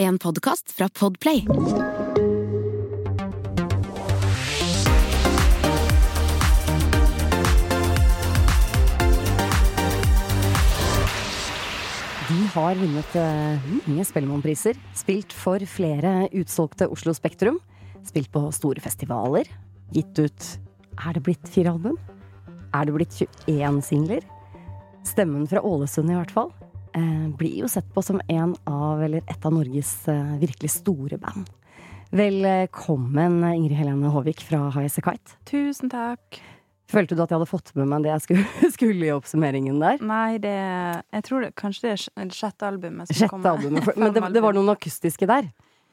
En podkast fra Podplay. De har vunnet eh, mange Spellemannpriser. Spilt for flere utsolgte Oslo Spektrum. Spilt på store festivaler. Gitt ut Er det blitt fire album? Er det blitt 21 singler? Stemmen fra Ålesund, i hvert fall, blir jo sett på som en av, eller et av Norges eh, virkelig store band. Velkommen, Ingrid Helene Håvik fra Highas a Kite. Tusen takk. Følte du at jeg hadde fått med meg det jeg skulle, skulle i oppsummeringen der? Nei, det Jeg tror det, kanskje det er sjette albumet som Sjette kommer. albumet. For, men det, det var noen akustiske der.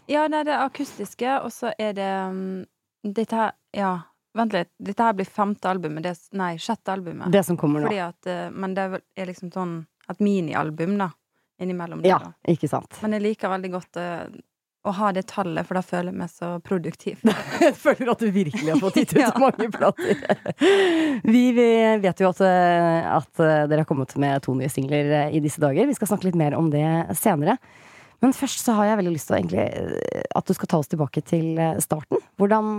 Ja, det er det akustiske, og så er det um, Dette her Ja, vent litt. Dette her blir femte albumet. Det, nei, sjette albumet. Det som kommer nå. Fordi at eh, Men det er liksom sånn et minialbum, da. Innimellom det. Ja, da. ikke sant. Men jeg liker veldig godt uh, å ha det tallet, for da føler jeg meg så produktiv. Jeg føler at du virkelig har fått gitt ut Ja. mange plater. Vi, vi vet jo at, eh, at eh, dere har kommet med to nye singler i disse dager. Vi skal snakke litt mer om det senere. Men først så har jeg veldig lyst til egentlig at du skal ta oss tilbake til starten. Hvordan,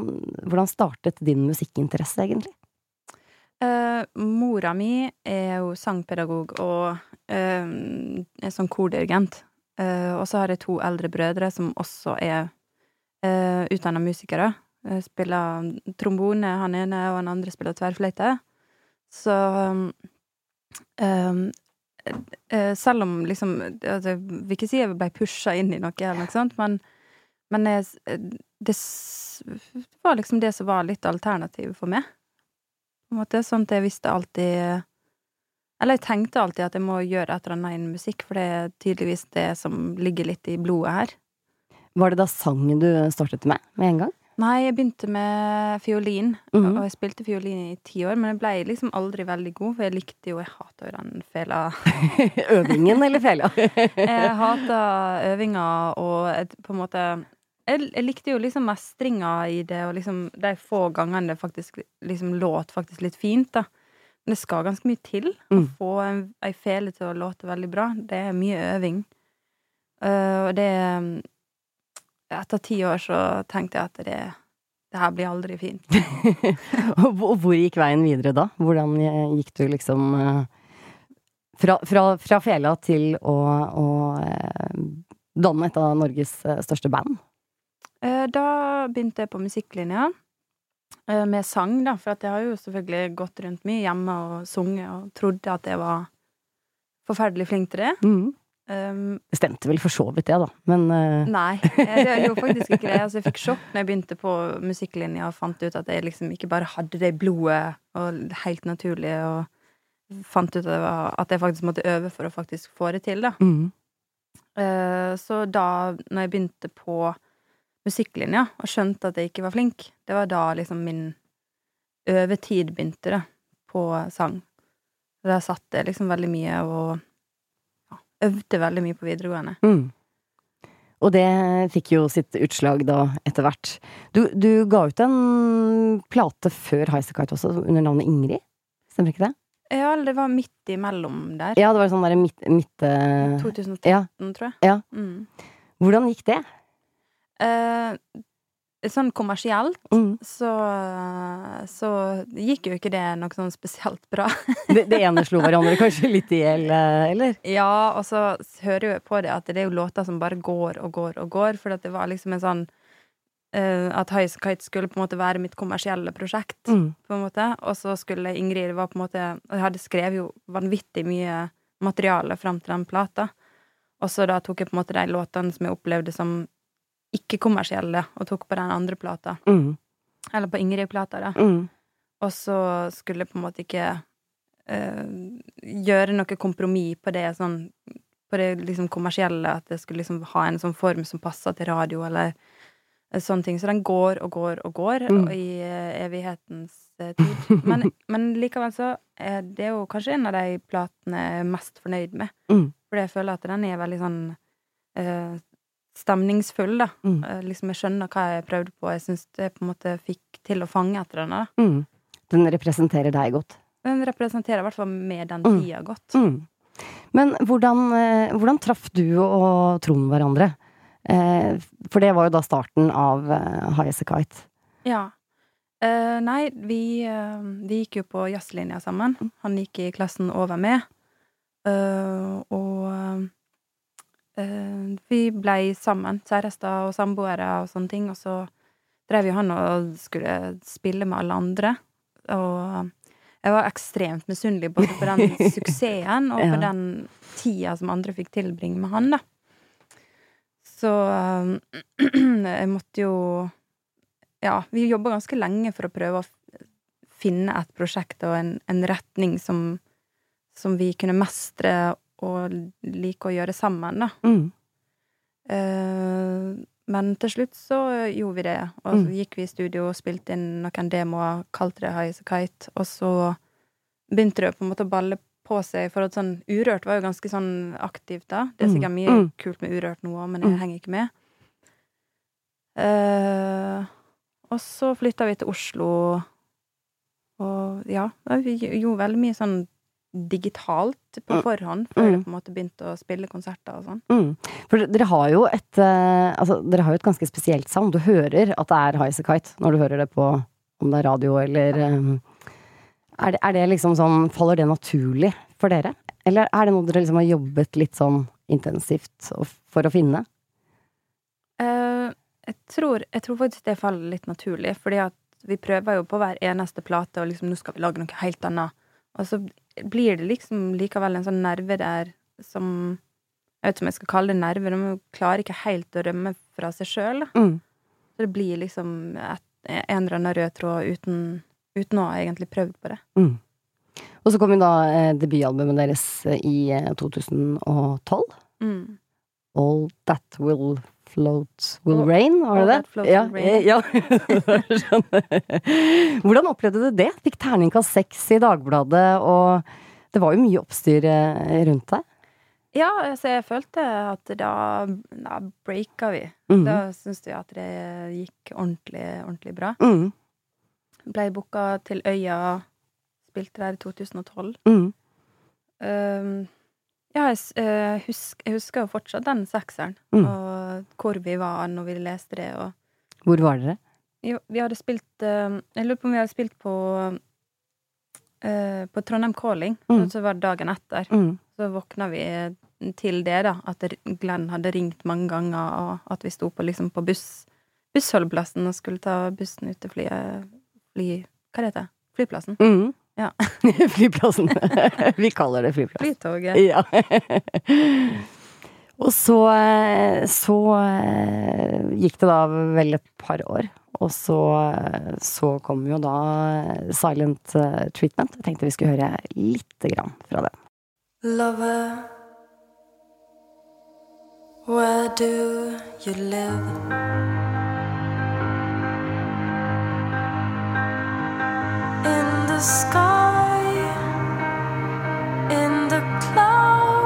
hvordan startet din musikkinteresse, egentlig? Eh, mora mi er jo sangpedagog og eh, er sånn kordirigent. Eh, og så har jeg to eldre brødre som også er uh, utdanna musikere. Spiller trombone, han ene, og han andre spiller tverrfløyte. Så um, selv om liksom altså, Jeg vil ikke si jeg ble pusha inn i noe, eller noe sånt, men, men jeg, det det, var liksom det som var litt alternativet for meg på en måte, sånn at jeg visste alltid Eller jeg tenkte alltid at jeg må gjøre et eller annet innen musikk, for det er tydeligvis det som ligger litt i blodet her. Var det da sangen du startet med med en gang? Nei, jeg begynte med fiolin, Mhm. og jeg spilte fiolin i ti år, men jeg ble liksom aldri veldig god, for jeg likte jo Jeg hata jo den fela Øvingen eller fela? Jeg hata øvinga og et, på en måte jeg, jeg likte jo liksom mestringa i det, og liksom de få gangene det faktisk liksom låt faktisk litt fint, da. Men det skal ganske mye til å Mm. få en, ei fele til å låte veldig bra. Det er mye øving. Eh, og det Etter ti år så tenkte jeg at det, det her blir aldri fint. Og hvor- gikk veien videre da? Hvordan eh, gikk du liksom eh, fra, fra, fra fela til å, å eh, danne et av Norges eh, største band? Eh, Da begynte jeg på musikklinja eh, med sang, da, for jeg har jo selvfølgelig gått rundt mye hjemme og sunget og trodde at jeg var forferdelig flink til det. Mm. Um, Det stemte vel for så vidt det, da. Men uh... nei, Det det gjorde faktisk ikke det. Altså, jeg fikk sjokk når jeg begynte på musikklinja og fant ut at jeg liksom ikke bare hadde det i blodet og helt naturlig, og fant ut at, det var, at jeg faktisk måtte øve for å faktisk få det til, da. mm. Uh, Så da, når jeg begynte på musikklinja og skjønte at jeg ikke var flink, det var da liksom min øvetid begynte, da, på sang. Og Da satt jeg liksom veldig mye og ja, øvde veldig mye på videregående. Mm. Og det fikk jo sitt utslag da, etter hvert. Du, du ga ut en plate før Highasakite også, under navnet Ingrid? Stemmer ikke det? Ja, eller det var midt imellom der. Ja, det var sånn derre midt, midt, 2013, ja. tror jeg. Ja. Mm. Hvordan gikk det? Eh, sånn kommersielt Mm. så, så gikk jo ikke det noe sånn spesielt bra. Det, det ene slo hverandre kanskje litt i hjel, eh, eller? Ja, og så hører jeg på det at det er jo låter som bare går og går og går, for det var liksom en sånn uh, At Highas Kite skulle på en måte være mitt kommersielle prosjekt, Mm. på en måte. Og så skulle Ingrid var på en måte Jeg hadde skrevet jo vanvittig mye materiale fram til den plata. Og så da tok jeg på en måte de låtene som jeg opplevde som ikke-kommersielle, og tok på den andre plata. Mm. Eller på Ingrid-plata, da. Mm. Og så skulle jeg på en måte ikke uh, gjøre noe kompromiss på det sånn På det liksom kommersielle, at det skulle liksom ha en sånn form som passer til radio, eller eh, sånne ting. Så den går og går og går Mm. og i eh, evighetens tid. Men, men likevel så er det jo kanskje en av de platene jeg er mest fornøyd med. Mm. Fordi jeg føler at den er veldig sånn eh, stemningsfull, da. Mm. Eh, liksom jeg skjønner hva jeg prøvde på. Jeg syns det på en måte fikk til å fange etter den. Mm. Den representerer deg godt. Den representerer i hvert fall med den Mm. tida godt. Mm. Men hvordan, eh, hvordan traff du og Trond hverandre? Eh, for det var jo da starten av eh, High As A Kite. Ja. Eh, nei, vi, vi gikk jo på jazzlinja sammen. Han gikk i klassen over meg. Og vi blei sammen, kjærester og samboere og sånne ting. Og så drev jo han og skulle spille med alle andre. Og jeg var ekstremt misunnelig både på den suksessen og på den tida som andre fikk tilbringe med han, da. Så eh, jeg måtte jo Ja, vi jobba ganske lenge for å prøve å finne et prosjekt og en, en retning som, som vi kunne mestre og like å gjøre sammen, da. Mm. Uh, men til slutt så gjorde vi det, og så Mm. gikk vi i studio og spilte inn noen demoer, kalte det High As A Kite, og så begynte det på en måte å balle på seg, for at sånn Urørt var jo ganske sånn aktivt da. Det er Mm, sikkert mye mm. kult med Urørt nå òg, men jeg Mm. henger ikke med. Uh, og så flytta vi til Oslo, og ja, vi gjorde veldig mye sånn digitalt på Mm. forhånd, før Mm. jeg på en måte begynte å spille konserter og sånn. Mm. For dere har jo et eh, Altså, dere har jo et ganske spesielt sound. Du hører at det er High As A Kite når du hører det på om det er radio eller eh, er, det, er det liksom sånn Faller det naturlig for dere? Eller er det noe dere liksom har jobbet litt sånn intensivt for å finne? Uh, jeg, tror, jeg tror faktisk det faller litt naturlig, fordi at vi prøver jo på hver eneste plate, og liksom nå skal vi lage noe helt annet. Og så blir det liksom likevel en sånn nerve der som Jeg vet ikke om jeg skal kalle det nerve, men man klarer ikke helt å rømme fra seg sjøl. Mm. Så det blir liksom et, en eller annen rød tråd uten, uten å ha egentlig prøvd på det. Mm. Og så kom jo da eh, debutalbumet deres eh, i eh, 2012. Mm. All That Will Float Will oh, Rain, var det det? That ja. Ja. Hvordan opplevde du det? Fikk terningkast seks i Dagbladet, og det var jo mye oppstyr eh, rundt deg. Ja, så jeg følte at da, da breaka vi. Mm. Da syns vi at det gikk ordentlig, ordentlig bra. Mm. Blei booka til Øya. Spilte der i 2012. Mm. Um, ja, jeg, jeg, husker, jeg husker jo fortsatt den sekseren, Mm. og hvor vi var når vi leste det. Og, Hvor var dere? jo, vi hadde spilt eh, Jeg lurer på om vi hadde spilt på eh, På Trondheim Calling, Mm. så var dagen etter. Mm. Så våkna vi til det, da. At Glenn hadde ringt mange ganger, og at vi sto på, liksom, på buss, bussholdeplassen og skulle ta bussen ut til flyet fly, Hva heter det? Flyplassen? Mm. Ja. Flyplassen. Vi kaller det flyplass. Flytoget. Ja. Og så, eh, så eh, gikk det da vel et par år, og så, så kom jo da Silent eh, Treatment. Jeg tenkte vi skulle høre lite grann fra det. Lover, where do you live? In the sky, in the clouds,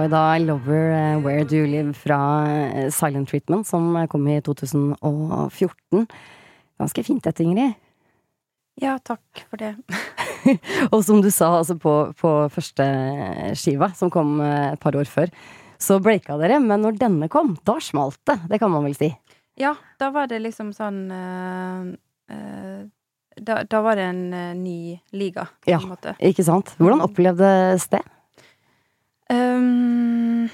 var jo da Lover eh, Where Do You Live fra eh, Silent Treatment, som kom i 2014. Ganske fint dette, Ingrid. Ja, takk for det. Og som du sa, altså på, på første skiva, som kom eh, et par år før, så breika dere, men når denne kom, da smalt det. Det kan man vel si. Ja, da var det liksom sånn uh, uh, da, da var det en uh, ny liga, på Ja. en måte. Ikke sant? Hvordan opplevdes det? Um,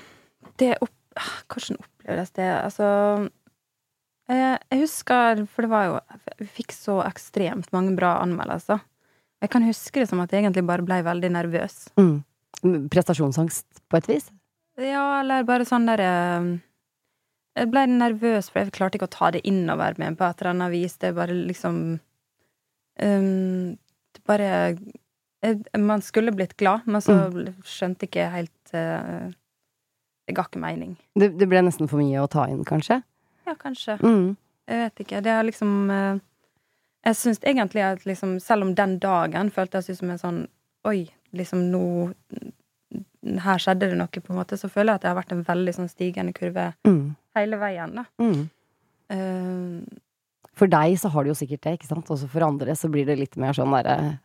det opp... ah, Hvordan oppleves det? Altså eh, Jeg husker For det var jo Vi fikk så ekstremt mange bra anmeldelser. Jeg kan huske det som at jeg egentlig bare ble veldig nervøs. Mm. Prestasjonsangst, på et vis? Ja, eller bare sånn derre Jeg ble nervøs, for jeg klarte ikke å ta det innover meg på et eller annet vis. Det bare liksom um, Det bare Man skulle blitt glad, men så skjønte ikke helt uh, Det ga ikke mening. Det, det ble nesten for mye å ta inn, kanskje? Ja, kanskje. Mm. Jeg vet ikke. Det er liksom uh, Jeg syns egentlig at liksom Selv om den dagen føltes ut som en sånn Oi, liksom nå Her skjedde det noe, på en måte. Så føler jeg at det har vært en veldig sånn stigende kurve Mm. hele veien, da. Mm. Uh, For deg så har det jo sikkert det, ikke sant? Også for andre så blir det litt mer sånn derre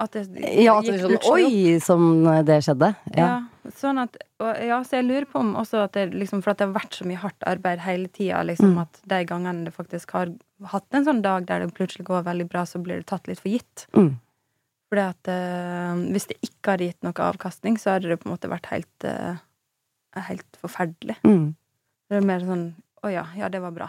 at det Ja, at det er sånn. Oi, som det skjedde. Ja. Ja. Sånn at og, Ja, så jeg lurer på om også at det liksom For at det har vært så mye hardt arbeid hele tida, liksom, Mm. at de gangene det faktisk har hatt en sånn dag der det plutselig går veldig bra, så blir det tatt litt for gitt. Mm. Fordi at eh, hvis det ikke hadde gitt noe avkastning, så hadde det på en måte vært helt uh, Helt forferdelig. Mm. Det er mer sånn Å ja, ja, det var bra.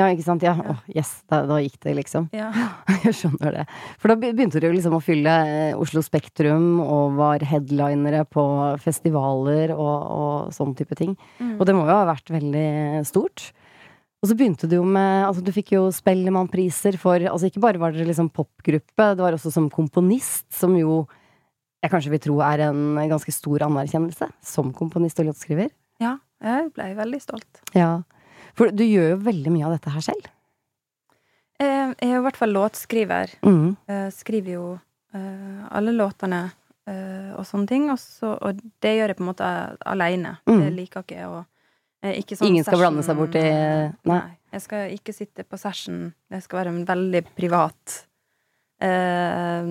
Ja, ikke sant. Ja. Ja. Åh, yes, da, da gikk det, liksom. Ja. Jeg skjønner det. For da begynte du liksom å fylle eh, Oslo Spektrum og var headlinere på festivaler og, og sånn type ting. Mm. Og det må jo ha vært veldig stort. Og så begynte du jo med Altså, du fikk jo Spellemannpriser for Altså, ikke bare var dere liksom popgruppe, det var også som komponist, som jo jeg kanskje vil tro er en ganske stor anerkjennelse som komponist og låtskriver. ja. Jeg ble veldig stolt. Ja. For du gjør jo veldig mye av dette her selv. Eh, Jeg er i hvert fall låtskriver. Mm. Eh, skriver jo eh, alle låtene og sånne ting, og, så, og det gjør jeg på en måte aleine. Mm. Det liker ikke jeg å ikke sånn Ingen skal session- blande seg bort i- nei. Nei. Jeg skal ikke sitte på session. Det skal være en veldig privat eh,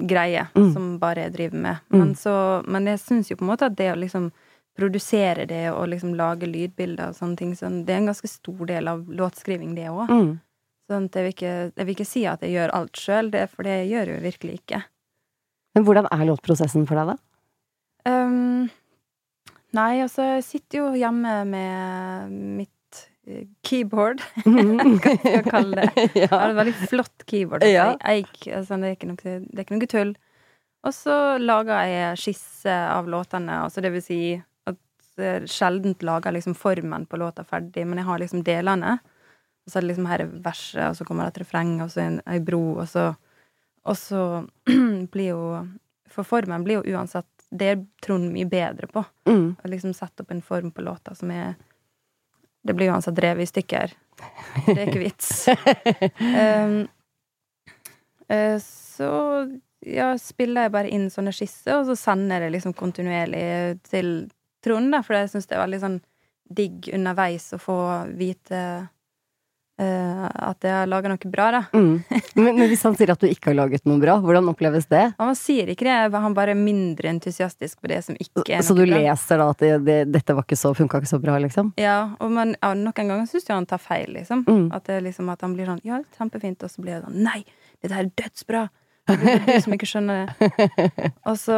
greie Mm. som bare jeg driver med. Mm. Men, så, men jeg syns jo på en måte at det å liksom produsere det og liksom lage lydbilder og sånne ting, Så det er en ganske stor del av låtskriving, det òg. Mm. Sånn jeg vil, ikke, jeg vil ikke si at jeg gjør alt sjøl, for det gjør jeg jo virkelig ikke. Men hvordan er låtprosessen for deg, da? Um, nei, altså, jeg sitter jo hjemme med mitt eh, keyboard, hva skal jeg kalle det. Jeg har ja. et veldig flott keyboard. Altså, Ja. Eik, altså, det, er noe, det er ikke noe tull. Og så lager jeg skisse av låtene, altså det vil si jeg sjeldent lager liksom formen på låta ferdig, men jeg har liksom delene. Og så er det liksom her er verset, og så kommer det et refreng, og så en, ei bro, og så Og så blir jo For formen blir jo uansett Det er Trond mye bedre på. Mm. Å liksom sette opp en form på låta som er Det blir uansett revet i stykker. Det er ikke vits. um, uh, så ja, spiller jeg bare inn sånne skisser, og så sender jeg det liksom kontinuerlig til Trond, da, for jeg syns det er veldig sånn digg underveis å få vite Uh, at jeg har laga noe bra, da. Mm. Men, men hvis han sier at du ikke har laget noe bra, hvordan oppleves det? Han sier ikke det, han bare er mindre entusiastisk på det som ikke er noe bra. Så du bra. leser da at det, det, dette var ikke så, funka ikke så bra, liksom? Ja, og man, ja, noen ganger syns jeg han tar feil, liksom. Mm. At, det liksom at han blir sånn Ja, kjempefint, og så blir det sånn Nei, dette er dødsbra! Det er du som ikke skjønner det. Og så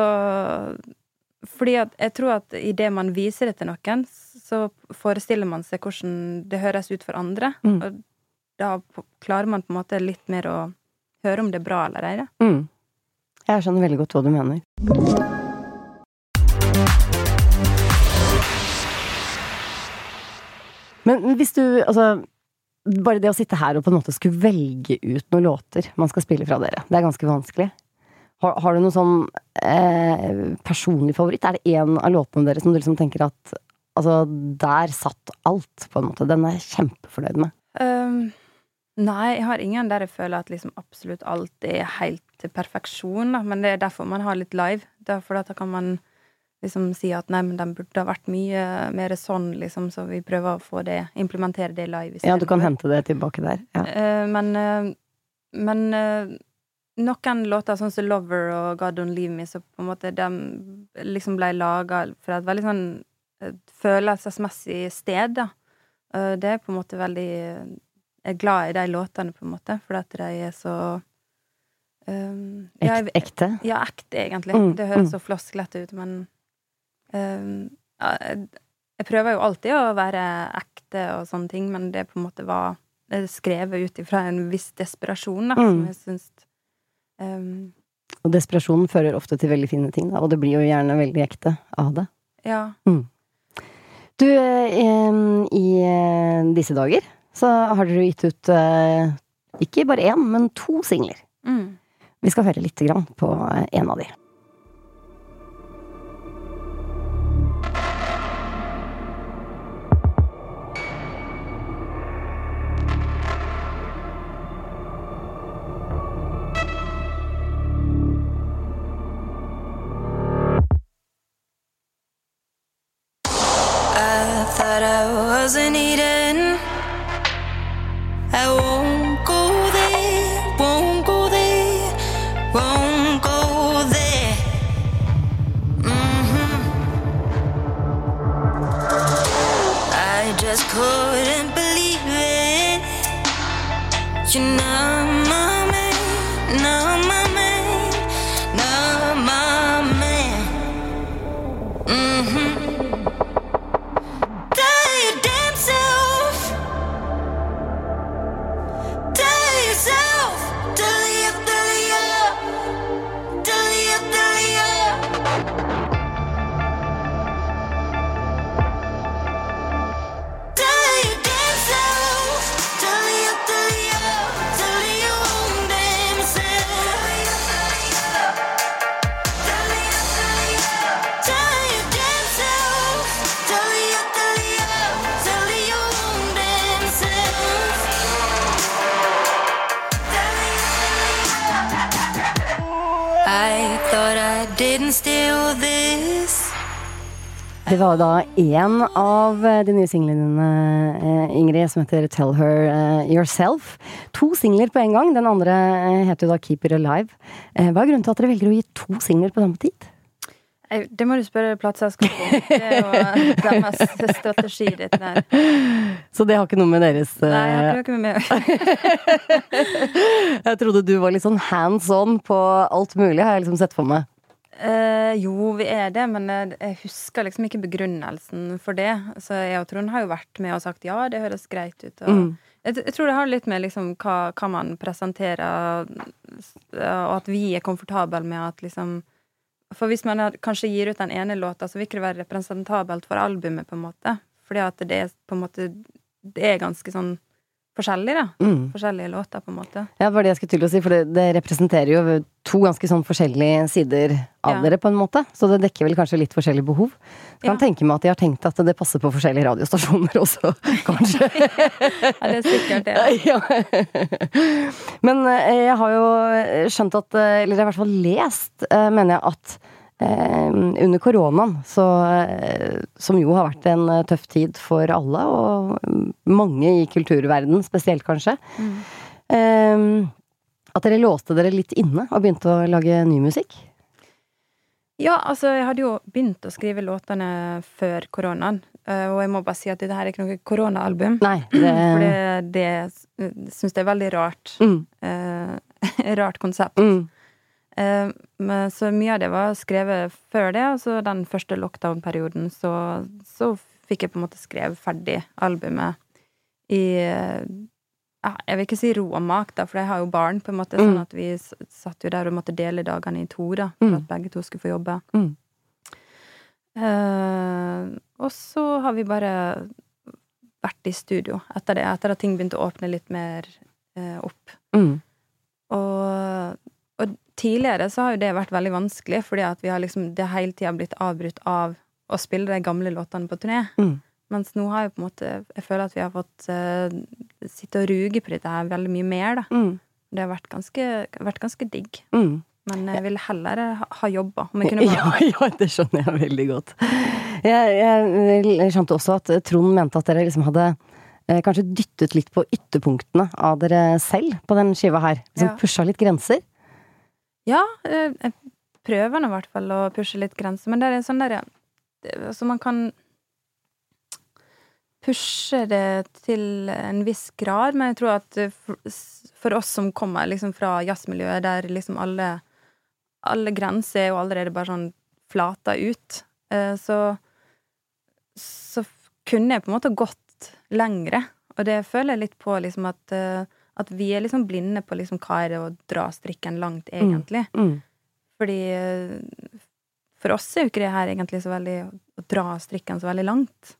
Fordi at jeg tror at idet man viser det til noen, så forestiller man seg hvordan det høres ut for andre. Mm. Og da klarer man på en måte litt mer å høre om det er bra eller ei. Mm. Jeg skjønner veldig godt hva du mener. Men hvis du, altså Bare det å sitte her og på en måte skulle velge ut noen låter man skal spille fra dere, det er ganske vanskelig. Har, har du noen sånn eh, personlig favoritt? Er det en av låtene deres som du liksom tenker at Altså, der satt alt, på en måte. Den er jeg kjempefornøyd med. Um, nei, jeg har ingen der jeg føler at liksom absolutt alt er helt til perfeksjon, da. Men det er derfor man har litt live. Derfor at da kan man liksom si at nei, men den burde ha vært mye mer sånn, liksom, så vi prøver å få det, implementere det live Ja, du kan hente det tilbake der. Ja. Uh, men uh, men eh, noen låter, sånn som 'Lover' og 'God Don't Leave Me', så på en måte de liksom ble laga fra et veldig sånn følelsesmessig sted, da. Eh, det er på en måte veldig Jeg er glad i de låtene, på en måte, fordi at de er så um, jeg- ekte. ja, ekte, egentlig. Mm, det høres mm. så flosklete ut, men Um, jeg, jeg prøver jo alltid å være ekte og sånne ting, men det på en måte var skrevet ut ifra en viss desperasjon, da, som Mm. jeg syns um, Og desperasjonen fører ofte til veldig fine ting, da, og det blir jo gjerne veldig ekte av det. Ja. Du, eh, i eh, disse dager så har dere gitt ut eh, ikke bare én, men to singler. Mm. Vi skal høre lite grann på en av de. Couldn't believe it. You're not didn't steal this. Det var da én av eh, de nye singlene dine, eh, Ingrid, som heter Tell Her eh, Yourself. To singler på en gang. Den andre heter jo da Keep It Alive. Hva er grunnen til at dere velger å gi to singler på samme tid? Det må du spørre plateselskapet om. Det er jo deres strategi, dette der. Så det har ikke noe med deres Nei, jeg har ikke noe med meg. Jeg trodde du var litt sånn hands on på alt mulig, har jeg liksom sett for meg. Eh, jo, vi er det, men jeg, jeg husker liksom ikke begrunnelsen for det. Så jeg og Trond har jo vært med og sagt ja, det høres greit ut. Og Mm. jeg, jeg tror det har litt med liksom hva, hva man presenterer, og at vi er komfortable med at liksom For hvis man er- kanskje gir ut den ene låta, så vil ikke det være representabelt for albumet, på en måte. Fordi at det er på en måte Det er ganske sånn forskjellig, da. Mm. Forskjellige låter, på en måte. Ja, det var det jeg skulle til å si, for det, det representerer jo to ganske sånn forskjellige sider av Ja. dere, på en måte. Så det dekker vel kanskje litt forskjellige behov. Jeg kan Ja. tenke meg at de har tenkt at det passer på forskjellige radiostasjoner også, kanskje. Ja, det er sikkert det. ja. Men eh, jeg har jo skjønt at eh, Eller i hvert fall lest, eh, mener jeg, at under koronaen, så, eh, som jo har vært en eh, tøff tid for alle, og mange i kulturverdenen spesielt, kanskje, Mm. eh, at dere låste dere litt inne og begynte å lage ny musikk? Ja, altså, jeg hadde jo begynt å skrive låtene før koronaen. eh, Og jeg må bare si at dette her er ikke noe koronaalbum. Det, For det, det syns jeg er veldig rart. mm, Eh, rart konsept. mm, Eh, så mye av det var skrevet før det, og så den første lockdown-perioden så, så fikk jeg på en måte skrevet ferdig albumet i eh, ja, Jeg vil ikke si ro og mak, da, for jeg har jo barn, på en måte, sånn Mm. at vi satt jo der og måtte dele dagene i to, da, for Mm. at begge to skulle få jobbe. Mm. Uh, og så har vi bare vært i studio etter det, etter at ting begynte å åpne litt mer uh, opp. mm, og tidligere så har jo det vært veldig vanskelig, fordi at vi har liksom det hele tida blitt avbrutt av å spille de gamle låtene på turné. mm. Mens nå har jeg på en måte Jeg føler at vi har fått uh, sitte og ruge på dette her veldig mye mer, da. Mm, Det har vært ganske, vært ganske digg. mm. Men jeg ville heller ha, ha jobba. Ja, ja, det skjønner jeg veldig godt. Jeg, jeg skjønte også at Trond mente at dere liksom hadde eh, kanskje dyttet litt på ytterpunktene av dere selv på den skiva her. Liksom Ja. pusha litt grenser. Ja, eh, jeg prøver nå i hvert fall å pushe litt grenser, men det er sånn der Altså, man kan pushe det til en viss grad, men jeg tror at eh, for, oss som kommer liksom fra jazzmiljøet, der liksom alle Alle grenser er jo allerede bare sånn flata ut, Eh, så så kunne jeg på en måte gått lengre. Og det føler jeg litt på liksom at, at vi er liksom blinde på liksom hva er det å dra strikken langt, egentlig. Mm. Fordi eh, for oss er jo ikke det her egentlig så veldig å dra strikken så veldig langt.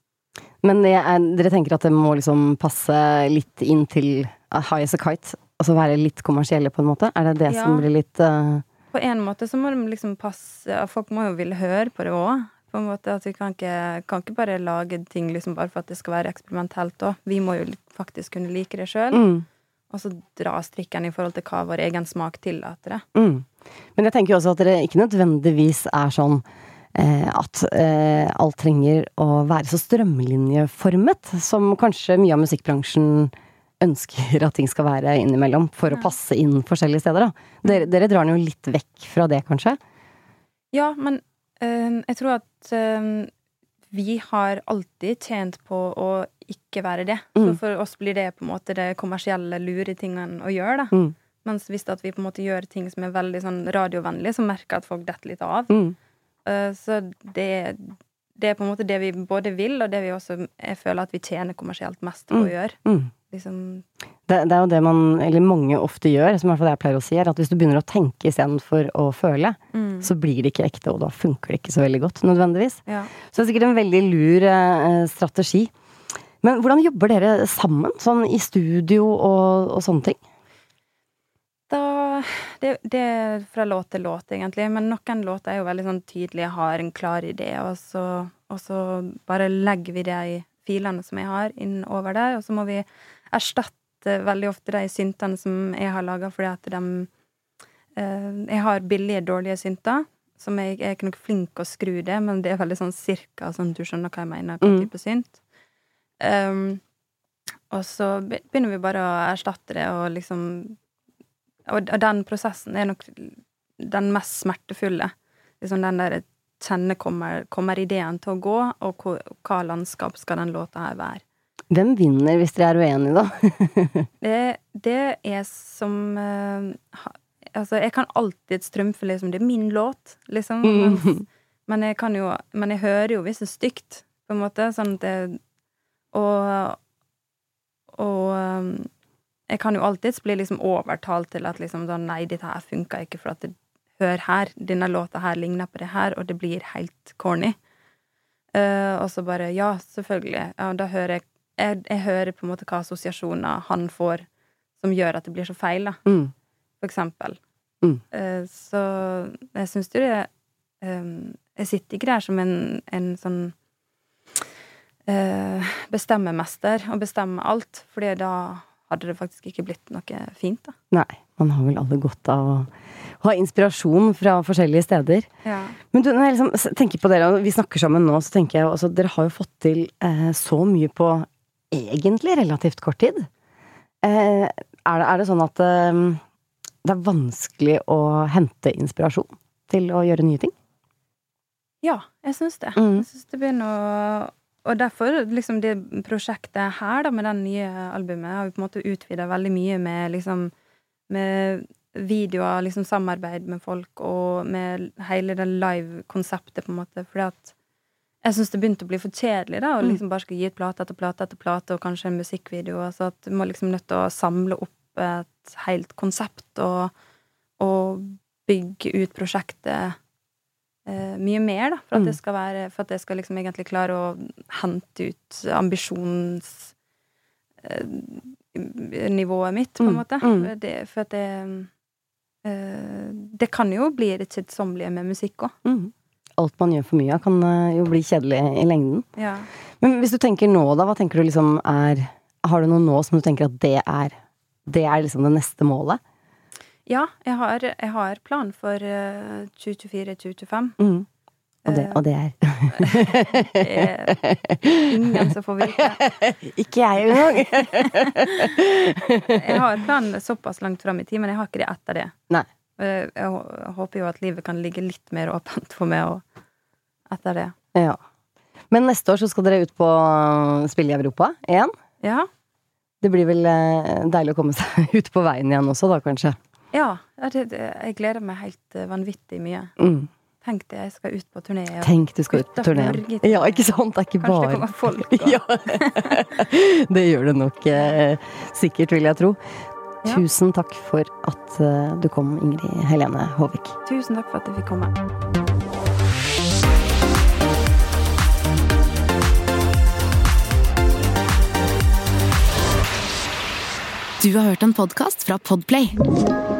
Men er, dere tenker at det må liksom passe litt inn til High as a kite? Altså være litt kommersielle, på en måte? Er det det Ja. som blir litt uh, På en måte så må de liksom passe Folk må jo ville høre på det òg. På en måte at Vi kan ikke, kan ikke bare lage ting liksom bare for at det skal være eksperimentelt òg. Vi må jo faktisk kunne like det sjøl. mm, Og så dra strikken i forhold til hva vår egen smak tillater det. mm. Men jeg tenker jo også at det ikke nødvendigvis er sånn eh, at eh, alt trenger å være så strømlinjeformet som kanskje mye av musikkbransjen ønsker at ting skal være innimellom, for å passe inn forskjellige steder, da. Dere, dere drar den jo litt vekk fra det, kanskje? Ja, men eh, jeg tror at eh, vi har alltid tjent på å ikke være det. Så Mm. for oss blir det på en måte det kommersielle, lure tingene å gjøre, da. Mm. Mens hvis at vi på en måte gjør ting som er veldig sånn radiovennlig, så merker jeg at folk detter litt av. Mm. Uh, så det, det er på en måte det vi både vil, og det vi også jeg føler at vi tjener kommersielt mest på Mm. å gjøre. Mm. Liksom, Det, det er jo det man, eller mange ofte gjør, som i hvert fall jeg pleier å si, er at hvis du begynner å tenke istedenfor å føle, mm, så blir det ikke ekte, og da funker det ikke så veldig godt, nødvendigvis. ja. Så det er sikkert en veldig lur eh, strategi. Men hvordan jobber dere sammen, sånn i studio og, og sånne ting? Da det, det er fra låt til låt, egentlig. Men noen låter er jo veldig sånn tydelige, har en klar idé, og så, og så bare legger vi de filene som jeg har, inn over der, og så må vi erstatte veldig ofte de syntene som jeg har laga, fordi at de eh, Jeg har billige, dårlige synter. Som jeg, jeg er ikke noe flink å skru det, men det er veldig sånn cirka sånn du skjønner hva jeg mener, hva Mm. type synt. Um, og så begynner vi bare å erstatte det, og liksom og, den prosessen er nok den mest smertefulle. Liksom den der kjenne kommer, kommer ideen til å gå, og hva, landskap skal den låta her være. Hvem vinner hvis dere er uenige, da? Det, det er som eh, Altså, jeg kan alltid strømfe liksom Det er min låt, liksom. Mens, men jeg kan jo Men jeg hører jo hvis det er stygt, på en måte. Sånn at det Og Og um, jeg kan jo alltids bli liksom overtalt til at liksom sånn Nei, dette her funka ikke, for at det, Hør her, denne låta her ligner på det her, og det blir helt corny. Uh, og så bare Ja, selvfølgelig. Ja, da hører jeg jeg, jeg hører på en måte hva assosiasjoner han får som gjør at det blir så feil, da, Mm. for eksempel. Mm. Uh, så jeg syns jo det um, Jeg sitter ikke der som en, en sånn bestemmemester og bestemme alt, fordi da hadde det faktisk ikke blitt noe fint, da. Nei, man har vel alle godt av å ha inspirasjon fra forskjellige steder. Ja. Men du, når jeg liksom tenker på dere, og vi snakker sammen nå, så tenker jeg altså, dere har jo fått til eh, så mye på egentlig relativt kort tid. Eh, er, det, er det sånn at eh, det er vanskelig å hente inspirasjon til å gjøre nye ting? Ja, jeg syns det. Mm. Jeg synes det begynner å Og derfor, liksom, det prosjektet her, da, med den nye albumet, har vi på en måte utvida veldig mye med liksom Med videoer, liksom samarbeid med folk, og med hele det live-konseptet, på en måte, fordi at jeg syns det begynte å bli for kjedelig, da, å Mm. liksom bare skal gi ut plate etter plate etter plate, og kanskje en musikkvideo. Så at du må liksom nødt til å samle opp et helt konsept og, og bygge ut prosjektet mye mer, da, for at Mm. skal være For at jeg skal liksom egentlig klare å hente ut ambisjonsnivået eh, mitt, på en Mm, måte. mm. Det, for at det eh, Det kan jo bli det kjedsommelige med musikk òg. Mm. Alt man gjør for mye av, kan eh, jo bli kjedelig i lengden. Ja. Men hvis du tenker nå, da, hva tenker du liksom er Har du noe nå som du tenker at det er Det er liksom det neste målet? Ja, jeg har, jeg har plan for eh, 2024-2025. Mm. Og, det, Eh. og det er ingen som får vite. Ikke jeg engang! Jeg har planen såpass langt fram i tid, men jeg har ikke det etter det. Nei. Eh, Jeg håper jo at livet kan ligge litt mer åpent for meg etter det. Ja. Men neste år så skal dere ut på Spill spille i Europa igjen. Ja. Det blir vel eh, deilig å komme seg ut på veien igjen også, da kanskje. Ja, ja det, det, jeg gleder meg helt eh, vanvittig mye. Mm. Tenk det, jeg skal ut på turné. Tenk du skal ut på turné. Ja, ikke sant? Det er ikke Kanskje bare det kommer folk. Og... Ja, det gjør det nok eh, sikkert, vil jeg tro. Ja. Tusen takk for at eh, du kom, Ingrid Helene Håvik. Tusen takk for at jeg fikk komme. Du har hørt en podkast fra Podplay.